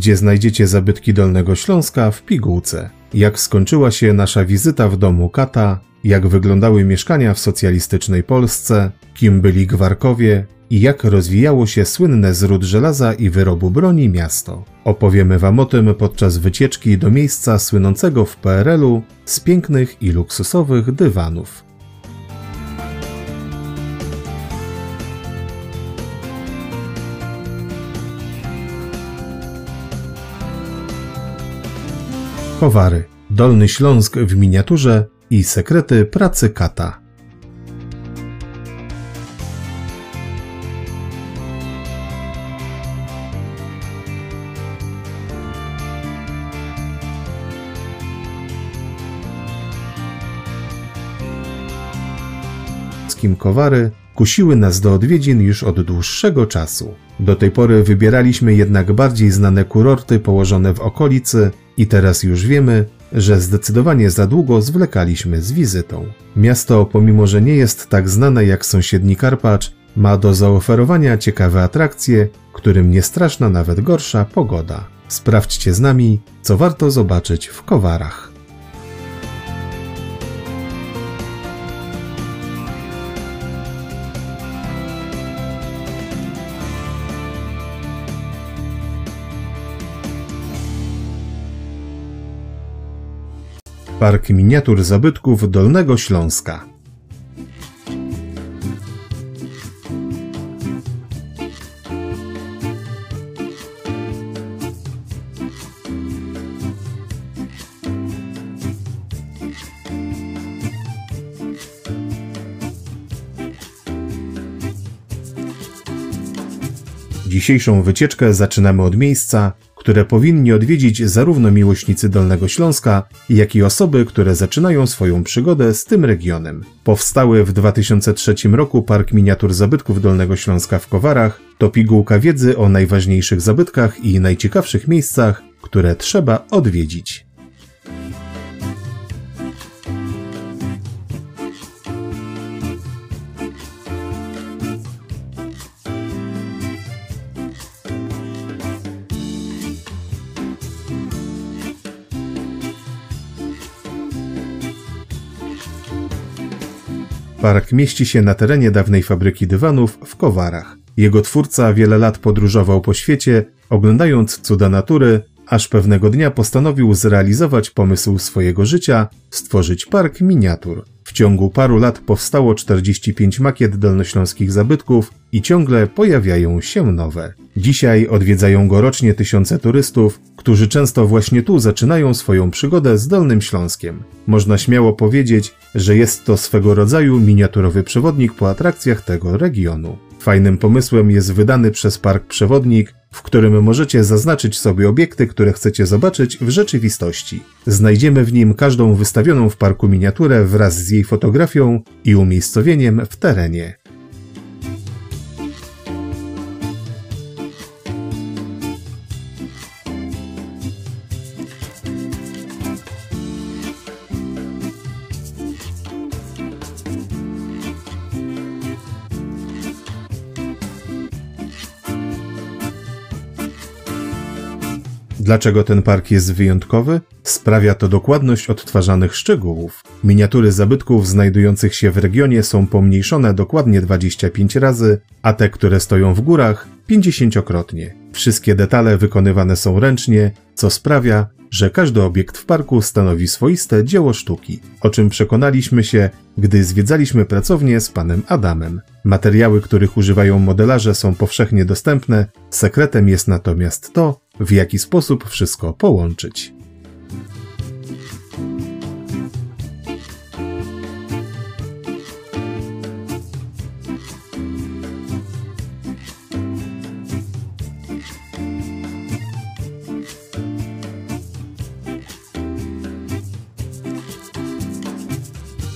gdzie znajdziecie zabytki Dolnego Śląska w pigułce. Jak skończyła się nasza wizyta w domu Kata, jak wyglądały mieszkania w socjalistycznej Polsce, kim byli Gwarkowie i jak rozwijało się słynne z ród żelaza i wyrobu broni miasto. Opowiemy Wam o tym podczas wycieczki do miejsca słynącego w PRL-u z pięknych i luksusowych dywanów. Kowary, Dolny Śląsk w miniaturze i sekrety pracy kata. Kowary kusiły nas do odwiedzin już od dłuższego czasu. Do tej pory wybieraliśmy jednak bardziej znane kurorty położone w okolicy i teraz już wiemy, że zdecydowanie za długo zwlekaliśmy z wizytą. Miasto, pomimo że nie jest tak znane jak sąsiedni Karpacz, ma do zaoferowania ciekawe atrakcje, którym nie straszna nawet gorsza pogoda. Sprawdźcie z nami, co warto zobaczyć w Kowarach. Park Miniatur Zabytków Dolnego Śląska. Dzisiejszą wycieczkę zaczynamy od miejsca, które powinni odwiedzić zarówno miłośnicy Dolnego Śląska, jak i osoby, które zaczynają swoją przygodę z tym regionem. Powstały w 2003 roku Park Miniatur Zabytków Dolnego Śląska w Kowarach to pigułka wiedzy o najważniejszych zabytkach i najciekawszych miejscach, które trzeba odwiedzić. Park mieści się na terenie dawnej fabryki dywanów w Kowarach. Jego twórca wiele lat podróżował po świecie, oglądając cuda natury, aż pewnego dnia postanowił zrealizować pomysł swojego życia stworzyć park miniatur. W ciągu paru lat powstało 45 makiet dolnośląskich zabytków i ciągle pojawiają się nowe. Dzisiaj odwiedzają go rocznie tysiące turystów, którzy często właśnie tu zaczynają swoją przygodę z Dolnym Śląskiem. Można śmiało powiedzieć, że jest to swego rodzaju miniaturowy przewodnik po atrakcjach tego regionu. Fajnym pomysłem jest wydany przez park przewodnik, w którym możecie zaznaczyć sobie obiekty, które chcecie zobaczyć w rzeczywistości. Znajdziemy w nim każdą wystawioną w parku miniaturę wraz z jej fotografią i umiejscowieniem w terenie. Dlaczego ten park jest wyjątkowy? Sprawia to dokładność odtwarzanych szczegółów. Miniatury zabytków znajdujących się w regionie są pomniejszone dokładnie 25 razy, a te, które stoją w górach 50-krotnie. Wszystkie detale wykonywane są ręcznie, co sprawia, że każdy obiekt w parku stanowi swoiste dzieło sztuki, o czym przekonaliśmy się, gdy zwiedzaliśmy pracownię z panem Adamem. Materiały, których używają modelarze są powszechnie dostępne, sekretem jest natomiast to, w jaki sposób wszystko połączyć.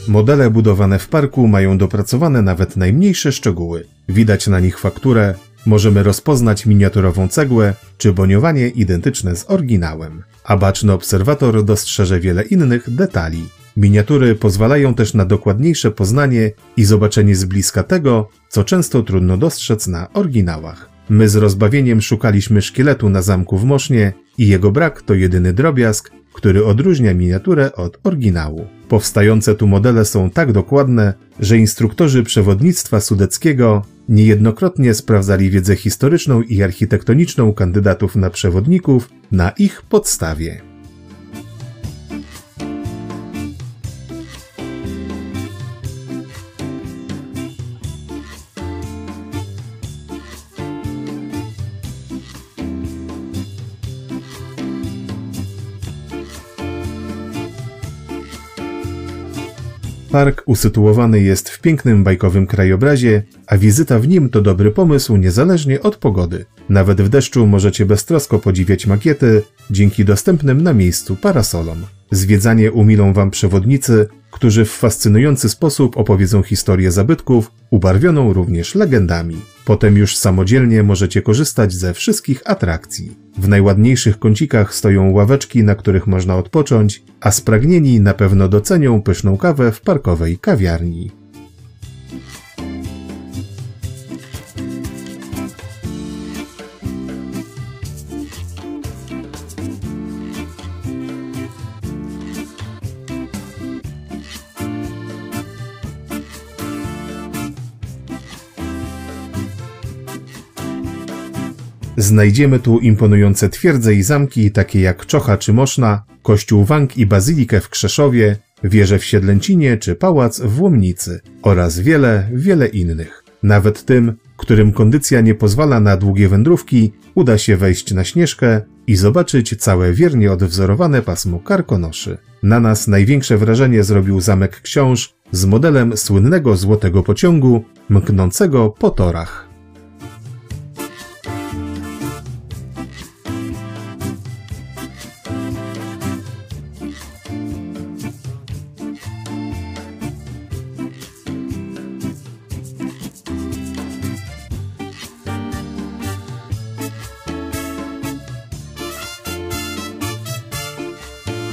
Modele budowane w parku mają dopracowane nawet najmniejsze szczegóły. Widać na nich fakturę, możemy rozpoznać miniaturową cegłę czy boniowanie identyczne z oryginałem. A baczny obserwator dostrzeże wiele innych detali. Miniatury pozwalają też na dokładniejsze poznanie i zobaczenie z bliska tego, co często trudno dostrzec na oryginałach. My z rozbawieniem szukaliśmy szkieletu na zamku w Mosznie i jego brak to jedyny drobiazg, który odróżnia miniaturę od oryginału. Powstające tu modele są tak dokładne, że instruktorzy przewodnictwa sudeckiego niejednokrotnie sprawdzali wiedzę historyczną i architektoniczną kandydatów na przewodników na ich podstawie. Park usytuowany jest w pięknym bajkowym krajobrazie, a wizyta w nim to dobry pomysł niezależnie od pogody. Nawet w deszczu możecie beztrosko podziwiać makiety dzięki dostępnym na miejscu parasolom. Zwiedzanie umilą Wam przewodnicy, którzy w fascynujący sposób opowiedzą historię zabytków, ubarwioną również legendami. Potem już samodzielnie możecie korzystać ze wszystkich atrakcji. W najładniejszych kącikach stoją ławeczki, na których można odpocząć, a spragnieni na pewno docenią pyszną kawę w parkowej kawiarni. Znajdziemy tu imponujące twierdze i zamki, takie jak Czocha czy Moszna, kościół Wank i bazylikę w Krzeszowie, wieżę w Siedlęcinie czy pałac w Łomnicy oraz wiele, wiele innych. Nawet tym, którym kondycja nie pozwala na długie wędrówki, uda się wejść na Śnieżkę i zobaczyć całe wiernie odwzorowane pasmo Karkonoszy. Na nas największe wrażenie zrobił zamek Książ z modelem słynnego złotego pociągu mknącego po torach.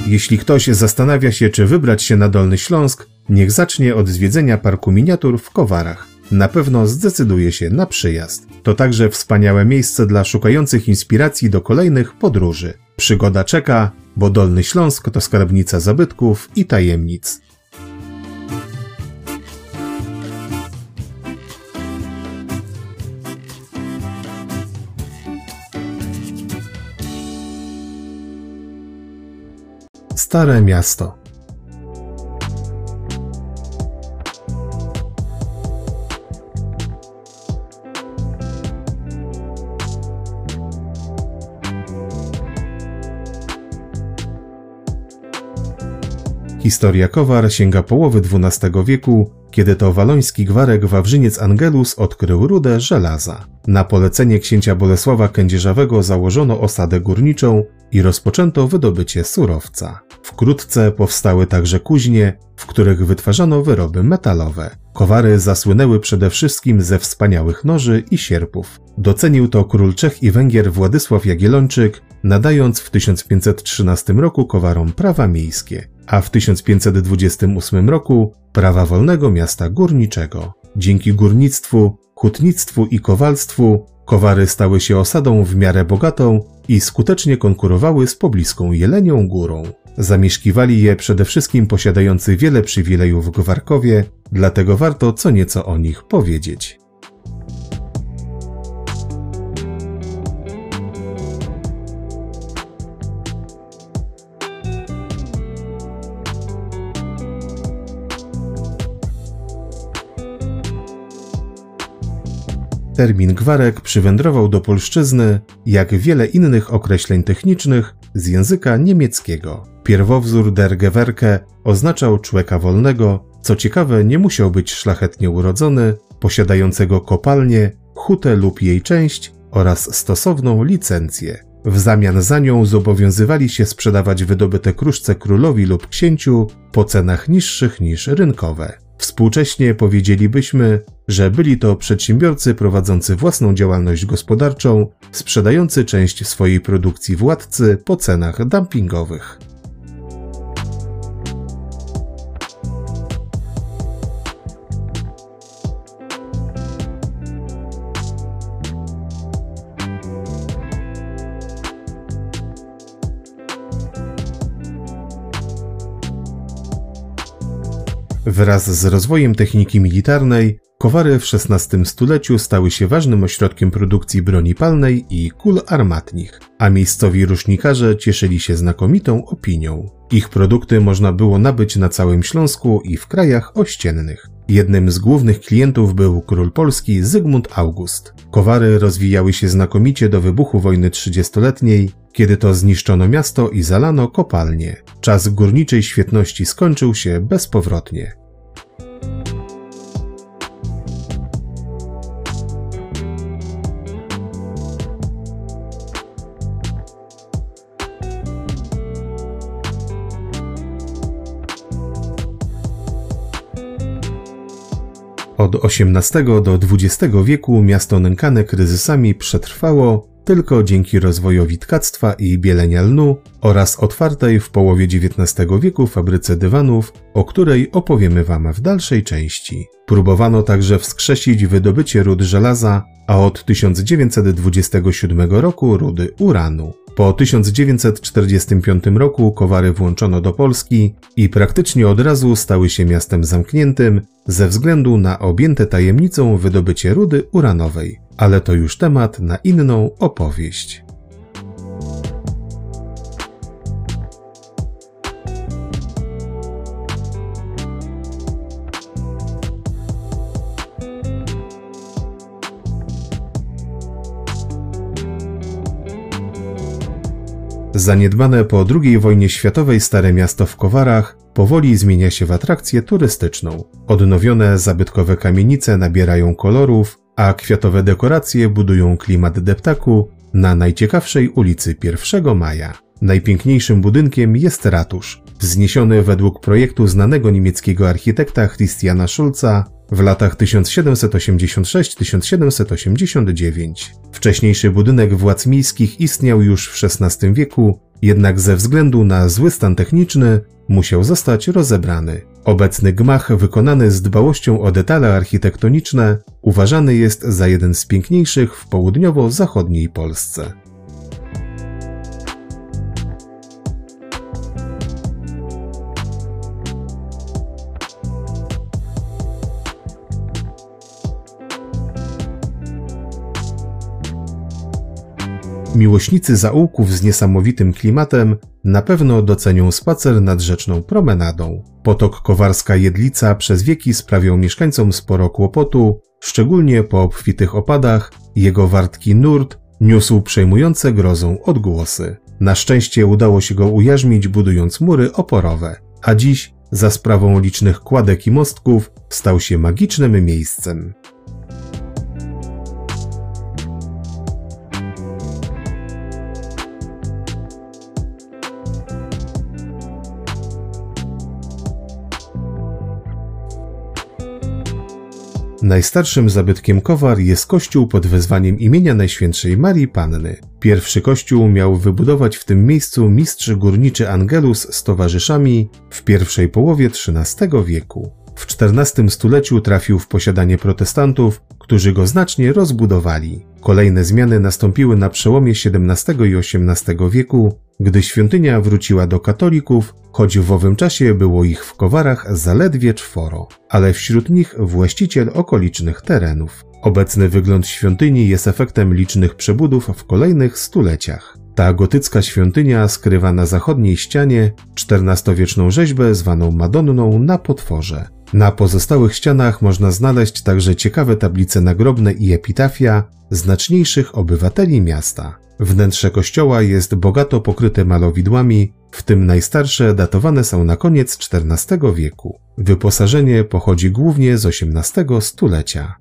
Jeśli ktoś zastanawia się, czy wybrać się na Dolny Śląsk, niech zacznie od zwiedzenia parku miniatur w Kowarach. Na pewno zdecyduje się na przyjazd. To także wspaniałe miejsce dla szukających inspiracji do kolejnych podróży. Przygoda czeka, bo Dolny Śląsk to skarbnica zabytków i tajemnic. Stare Miasto. Historia Kowar sięga połowy XII wieku, kiedy to waloński gwarek Wawrzyniec Angelus odkrył rudę żelaza. Na polecenie księcia Bolesława Kędzierzawego założono osadę górniczą i rozpoczęto wydobycie surowca. Wkrótce powstały także kuźnie, w których wytwarzano wyroby metalowe. Kowary zasłynęły przede wszystkim ze wspaniałych noży i sierpów. Docenił to król Czech i Węgier Władysław Jagiellończyk, nadając w 1513 roku kowarom prawa miejskie, a w 1528 roku prawa wolnego miasta górniczego. Dzięki górnictwu, hutnictwu i kowalstwu kowary stały się osadą w miarę bogatą i skutecznie konkurowały z pobliską Jelenią Górą. Zamieszkiwali je przede wszystkim posiadający wiele przywilejów gwarkowie, dlatego warto co nieco o nich powiedzieć. Termin gwarek przywędrował do polszczyzny, jak wiele innych określeń technicznych, z języka niemieckiego. Pierwowzór der Gewerke oznaczał człowieka wolnego, co ciekawe nie musiał być szlachetnie urodzony, posiadającego kopalnię, hutę lub jej część oraz stosowną licencję. W zamian za nią zobowiązywali się sprzedawać wydobyte kruszce królowi lub księciu po cenach niższych niż rynkowe. Współcześnie powiedzielibyśmy, że byli to przedsiębiorcy prowadzący własną działalność gospodarczą, sprzedający część swojej produkcji władcy po cenach dumpingowych. Wraz z rozwojem techniki militarnej, Kowary w XVI stuleciu stały się ważnym ośrodkiem produkcji broni palnej i kul armatnich, a miejscowi rusznikarze cieszyli się znakomitą opinią. Ich produkty można było nabyć na całym Śląsku i w krajach ościennych. Jednym z głównych klientów był król Polski Zygmunt August. Kowary rozwijały się znakomicie do wybuchu wojny trzydziestoletniej, kiedy to zniszczono miasto i zalano kopalnie. Czas górniczej świetności skończył się bezpowrotnie. Od XVIII do XX wieku miasto nękane kryzysami przetrwało tylko dzięki rozwojowi tkactwa i bielenia lnu oraz otwartej w połowie XIX wieku fabryce dywanów, o której opowiemy Wam w dalszej części. Próbowano także wskrzesić wydobycie rud żelaza, a od 1927 roku rudy uranu. Po 1945 roku Kowary włączono do Polski i praktycznie od razu stały się miastem zamkniętym ze względu na objęte tajemnicą wydobycie rudy uranowej. Ale to już temat na inną opowieść. Zaniedbane po II wojnie światowej Stare Miasto w Kowarach powoli zmienia się w atrakcję turystyczną. Odnowione zabytkowe kamienice nabierają kolorów, a kwiatowe dekoracje budują klimat deptaku na najciekawszej ulicy 1 Maja. Najpiękniejszym budynkiem jest ratusz, wzniesiony według projektu znanego niemieckiego architekta Christiana Schulza w latach 1786-1789. Wcześniejszy budynek władz miejskich istniał już w XVI wieku, jednak ze względu na zły stan techniczny musiał zostać rozebrany. Obecny gmach, wykonany z dbałością o detale architektoniczne, uważany jest za jeden z piękniejszych w południowo-zachodniej Polsce. Miłośnicy zaułków z niesamowitym klimatem na pewno docenią spacer nad rzeczną promenadą. Potok Kowarska Jedlica przez wieki sprawiał mieszkańcom sporo kłopotu, szczególnie po obfitych opadach, jego wartki nurt niósł przejmujące grozą odgłosy. Na szczęście udało się go ujarzmić budując mury oporowe, a dziś za sprawą licznych kładek i mostków stał się magicznym miejscem. Najstarszym zabytkiem Kowar jest kościół pod wezwaniem imienia Najświętszej Marii Panny. Pierwszy kościół miał wybudować w tym miejscu mistrz górniczy Angelus z towarzyszami w pierwszej połowie XIII wieku. W XIV stuleciu trafił w posiadanie protestantów, którzy go znacznie rozbudowali. Kolejne zmiany nastąpiły na przełomie XVII i XVIII wieku, gdy świątynia wróciła do katolików, choć w owym czasie było ich w Kowarach zaledwie czworo, ale wśród nich właściciel okolicznych terenów. Obecny wygląd świątyni jest efektem licznych przebudów w kolejnych stuleciach. Ta gotycka świątynia skrywa na zachodniej ścianie XIV-wieczną rzeźbę zwaną Madonną na potworze. Na pozostałych ścianach można znaleźć także ciekawe tablice nagrobne i epitafia znaczniejszych obywateli miasta. Wnętrze kościoła jest bogato pokryte malowidłami, w tym najstarsze datowane są na koniec XIV wieku. Wyposażenie pochodzi głównie z XVIII stulecia.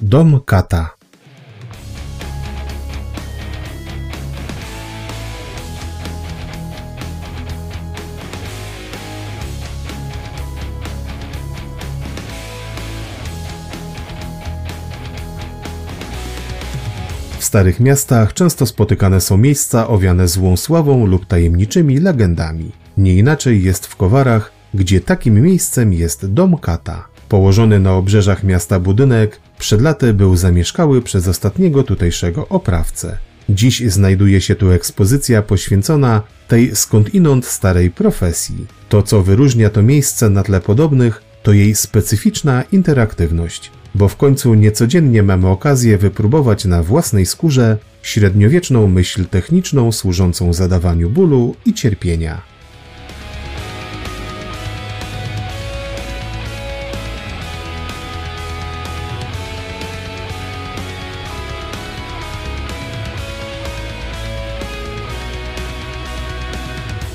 Dom Kata starych miastach często spotykane są miejsca owiane złą sławą lub tajemniczymi legendami. Nie inaczej jest w Kowarach, gdzie takim miejscem jest Dom Kata. Położony na obrzeżach miasta budynek Przed laty był zamieszkały przez ostatniego tutejszego oprawcę. Dziś znajduje się tu ekspozycja poświęcona tej skądinąd starej profesji. To, co wyróżnia to miejsce na tle podobnych, to jej specyficzna interaktywność, bo w końcu niecodziennie mamy okazję wypróbować na własnej skórze średniowieczną myśl techniczną służącą zadawaniu bólu i cierpienia.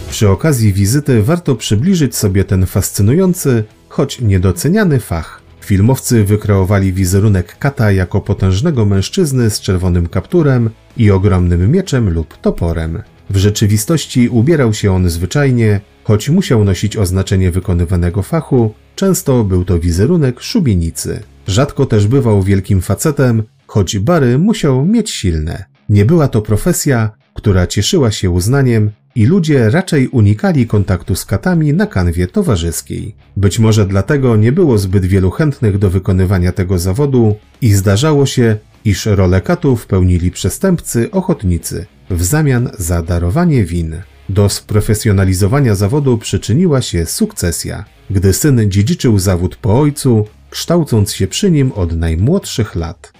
Przy okazji wizyty warto przybliżyć sobie ten fascynujący, choć niedoceniany fach. Filmowcy wykreowali wizerunek kata jako potężnego mężczyzny z czerwonym kapturem i ogromnym mieczem lub toporem. W rzeczywistości ubierał się on zwyczajnie, choć musiał nosić oznaczenie wykonywanego fachu, często był to wizerunek szubienicy. Rzadko też bywał wielkim facetem, choć bary musiał mieć silne. Nie była to profesja, która cieszyła się uznaniem i ludzie raczej unikali kontaktu z katami na kanwie towarzyskiej. Być może dlatego nie było zbyt wielu chętnych do wykonywania tego zawodu i zdarzało się, iż rolę katów pełnili przestępcy ochotnicy w zamian za darowanie win. Do sprofesjonalizowania zawodu przyczyniła się sukcesja, gdy syn dziedziczył zawód po ojcu, kształcąc się przy nim od najmłodszych lat.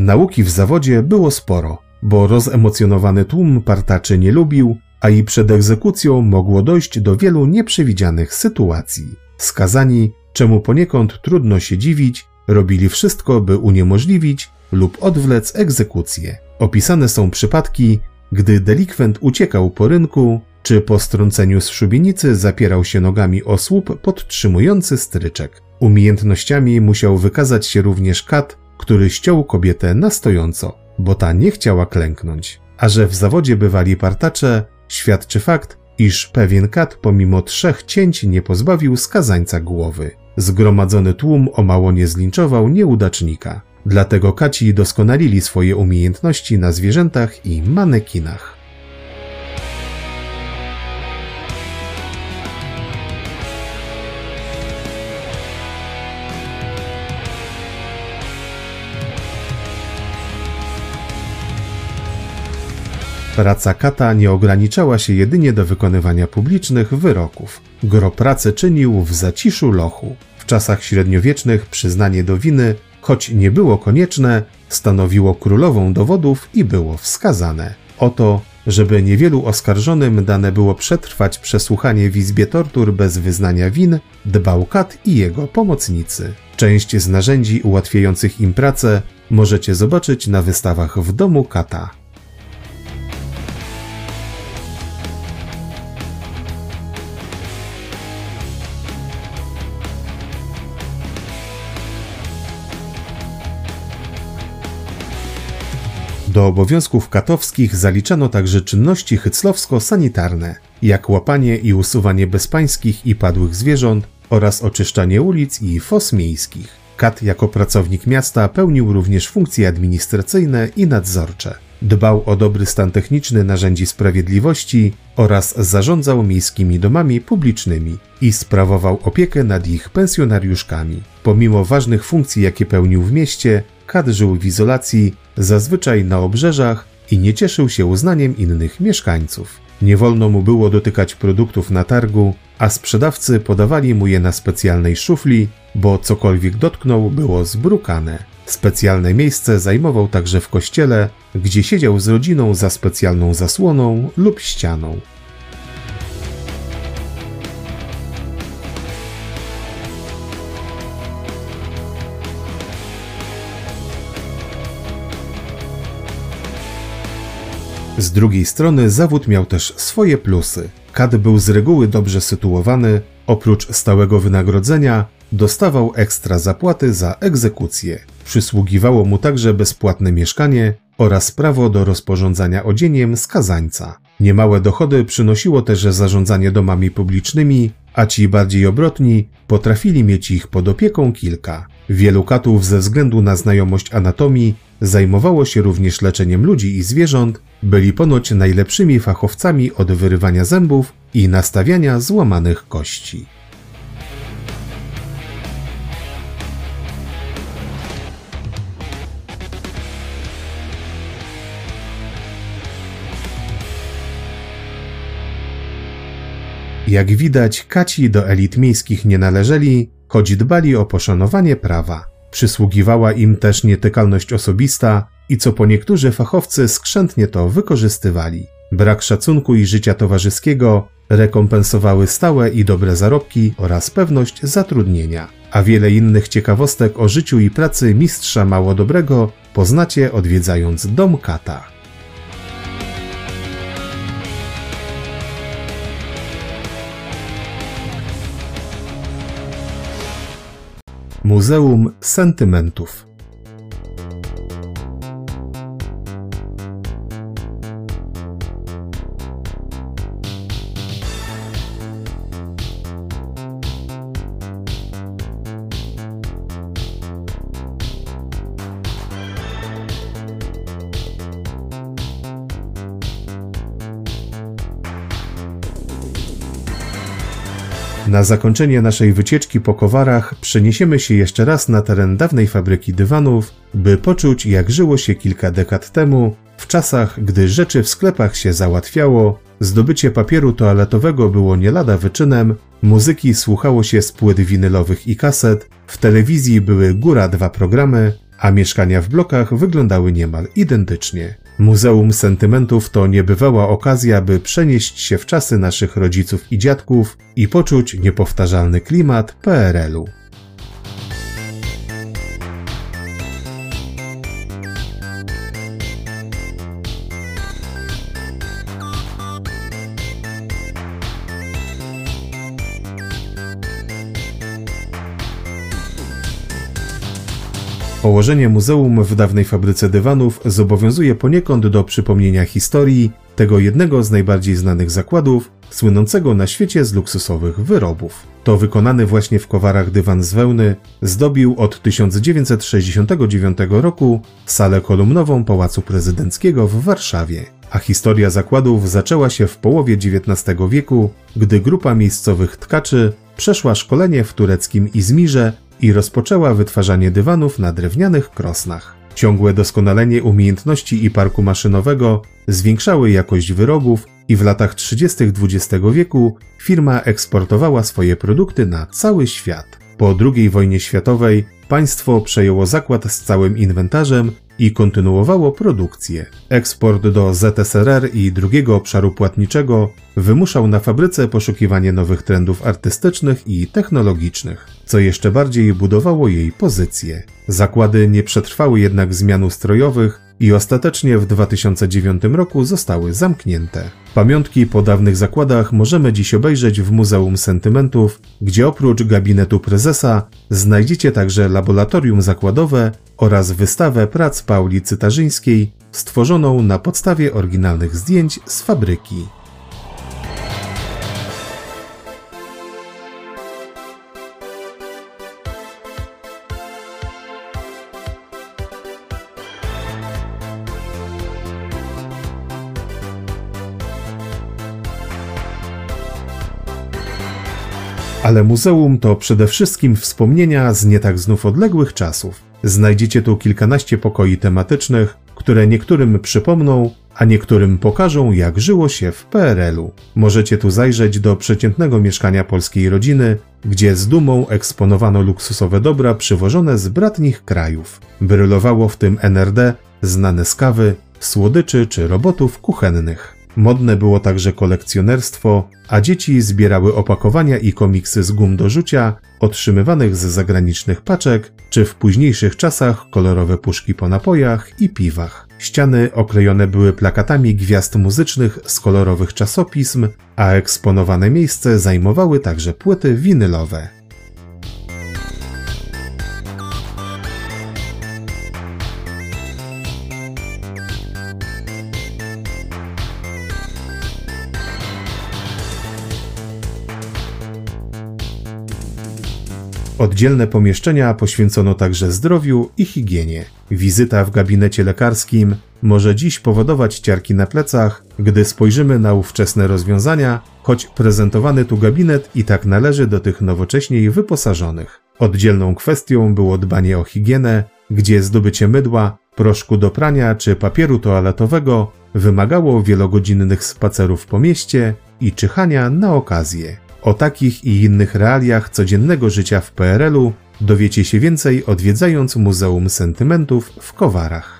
Nauki w zawodzie było sporo, bo rozemocjonowany tłum partaczy nie lubił, a i przed egzekucją mogło dojść do wielu nieprzewidzianych sytuacji. Skazani, czemu poniekąd trudno się dziwić, robili wszystko, by uniemożliwić lub odwlec egzekucję. Opisane są przypadki, gdy delikwent uciekał po rynku, czy po strąceniu z szubienicy zapierał się nogami o słup podtrzymujący stryczek. Umiejętnościami musiał wykazać się również kat, który ściął kobietę na stojąco, bo ta nie chciała klęknąć. A że w zawodzie bywali partacze, świadczy fakt, iż pewien kat pomimo trzech cięć nie pozbawił skazańca głowy. Zgromadzony tłum o mało nie zlinczował nieudacznika. Dlatego kaci doskonalili swoje umiejętności na zwierzętach i manekinach. Praca kata nie ograniczała się jedynie do wykonywania publicznych wyroków. Gro pracy czynił w zaciszu lochu. W czasach średniowiecznych przyznanie do winy, choć nie było konieczne, stanowiło królową dowodów i było wskazane. Oto, żeby niewielu oskarżonym dane było przetrwać przesłuchanie w izbie tortur bez wyznania win, dbał kat i jego pomocnicy. Część z narzędzi ułatwiających im pracę możecie zobaczyć na wystawach w domu kata. Do obowiązków katowskich zaliczano także czynności hyclowsko-sanitarne, jak łapanie i usuwanie bezpańskich i padłych zwierząt oraz oczyszczanie ulic i fos miejskich. Kat jako pracownik miasta pełnił również funkcje administracyjne i nadzorcze. Dbał o dobry stan techniczny narzędzi sprawiedliwości oraz zarządzał miejskimi domami publicznymi i sprawował opiekę nad ich pensjonariuszkami. Pomimo ważnych funkcji, jakie pełnił w mieście, Kat żył w izolacji, zazwyczaj na obrzeżach i nie cieszył się uznaniem innych mieszkańców. Nie wolno mu było dotykać produktów na targu, a sprzedawcy podawali mu je na specjalnej szufli, bo cokolwiek dotknął było zbrukane. Specjalne miejsce zajmował także w kościele, gdzie siedział z rodziną za specjalną zasłoną lub ścianą. Z drugiej strony zawód miał też swoje plusy. Kad był z reguły dobrze sytuowany, oprócz stałego wynagrodzenia dostawał ekstra zapłaty za egzekucję. Przysługiwało mu także bezpłatne mieszkanie oraz prawo do rozporządzania odzieniem skazańca. Niemałe dochody przynosiło też zarządzanie domami publicznymi, a ci bardziej obrotni potrafili mieć ich pod opieką kilka. Wielu katów ze względu na znajomość anatomii zajmowało się również leczeniem ludzi i zwierząt, byli ponoć najlepszymi fachowcami od wyrywania zębów i nastawiania złamanych kości. Jak widać, kaci do elit miejskich nie należeli, choć dbali o poszanowanie prawa. Przysługiwała im też nietykalność osobista i co po niektórzy fachowcy skrzętnie to wykorzystywali. Brak szacunku i życia towarzyskiego rekompensowały stałe i dobre zarobki oraz pewność zatrudnienia. A wiele innych ciekawostek o życiu i pracy mistrza mało dobrego poznacie odwiedzając dom kata. Muzeum Sentymentów Na zakończenie naszej wycieczki po Kowarach przeniesiemy się jeszcze raz na teren dawnej fabryki dywanów, by poczuć jak żyło się kilka dekad temu, w czasach, gdy rzeczy w sklepach się załatwiało, zdobycie papieru toaletowego było nie lada wyczynem, muzyki słuchało się z płyt winylowych i kaset, w telewizji były góra dwa programy, a mieszkania w blokach wyglądały niemal identycznie. Muzeum Sentymentów to niebywała okazja, by przenieść się w czasy naszych rodziców i dziadków i poczuć niepowtarzalny klimat PRL-u. Położenie muzeum w dawnej fabryce dywanów zobowiązuje poniekąd do przypomnienia historii tego jednego z najbardziej znanych zakładów, słynącego na świecie z luksusowych wyrobów. To wykonany właśnie w Kowarach dywan z wełny zdobił od 1969 roku salę kolumnową Pałacu Prezydenckiego w Warszawie. A historia zakładów zaczęła się w połowie XIX wieku, gdy grupa miejscowych tkaczy przeszła szkolenie w tureckim Izmirze i rozpoczęła wytwarzanie dywanów na drewnianych krosnach. Ciągłe doskonalenie umiejętności i parku maszynowego zwiększały jakość wyrobów i w latach 30. XX wieku firma eksportowała swoje produkty na cały świat. Po II wojnie światowej państwo przejęło zakład z całym inwentarzem i kontynuowało produkcję. Eksport do ZSRR i drugiego obszaru płatniczego wymuszał na fabryce poszukiwanie nowych trendów artystycznych i technologicznych, co jeszcze bardziej budowało jej pozycję. Zakłady nie przetrwały jednak zmian ustrojowych i ostatecznie w 2009 roku zostały zamknięte. Pamiątki po dawnych zakładach możemy dziś obejrzeć w Muzeum Sentymentów, gdzie oprócz gabinetu prezesa znajdziecie także laboratorium zakładowe oraz wystawę prac Pauli Cytarzyńskiej, stworzoną na podstawie oryginalnych zdjęć z fabryki. Ale muzeum to przede wszystkim wspomnienia z nie tak znów odległych czasów. Znajdziecie tu kilkanaście pokoi tematycznych, które niektórym przypomną, a niektórym pokażą, jak żyło się w PRL-u. Możecie tu zajrzeć do przeciętnego mieszkania polskiej rodziny, gdzie z dumą eksponowano luksusowe dobra przywożone z bratnich krajów. Brylowało w tym NRD, znane z kawy, słodyczy czy robotów kuchennych. Modne było także kolekcjonerstwo, a dzieci zbierały opakowania i komiksy z gum do rzucia, otrzymywanych z zagranicznych paczek, czy w późniejszych czasach kolorowe puszki po napojach i piwach. Ściany oklejone były plakatami gwiazd muzycznych z kolorowych czasopism, a eksponowane miejsce zajmowały także płyty winylowe. Oddzielne pomieszczenia poświęcono także zdrowiu i higienie. Wizyta w gabinecie lekarskim może dziś powodować ciarki na plecach, gdy spojrzymy na ówczesne rozwiązania, choć prezentowany tu gabinet i tak należy do tych nowocześniej wyposażonych. Oddzielną kwestią było dbanie o higienę, gdzie zdobycie mydła, proszku do prania czy papieru toaletowego wymagało wielogodzinnych spacerów po mieście i czyhania na okazję. O takich i innych realiach codziennego życia w PRL-u dowiecie się więcej odwiedzając Muzeum Sentymentów w Kowarach.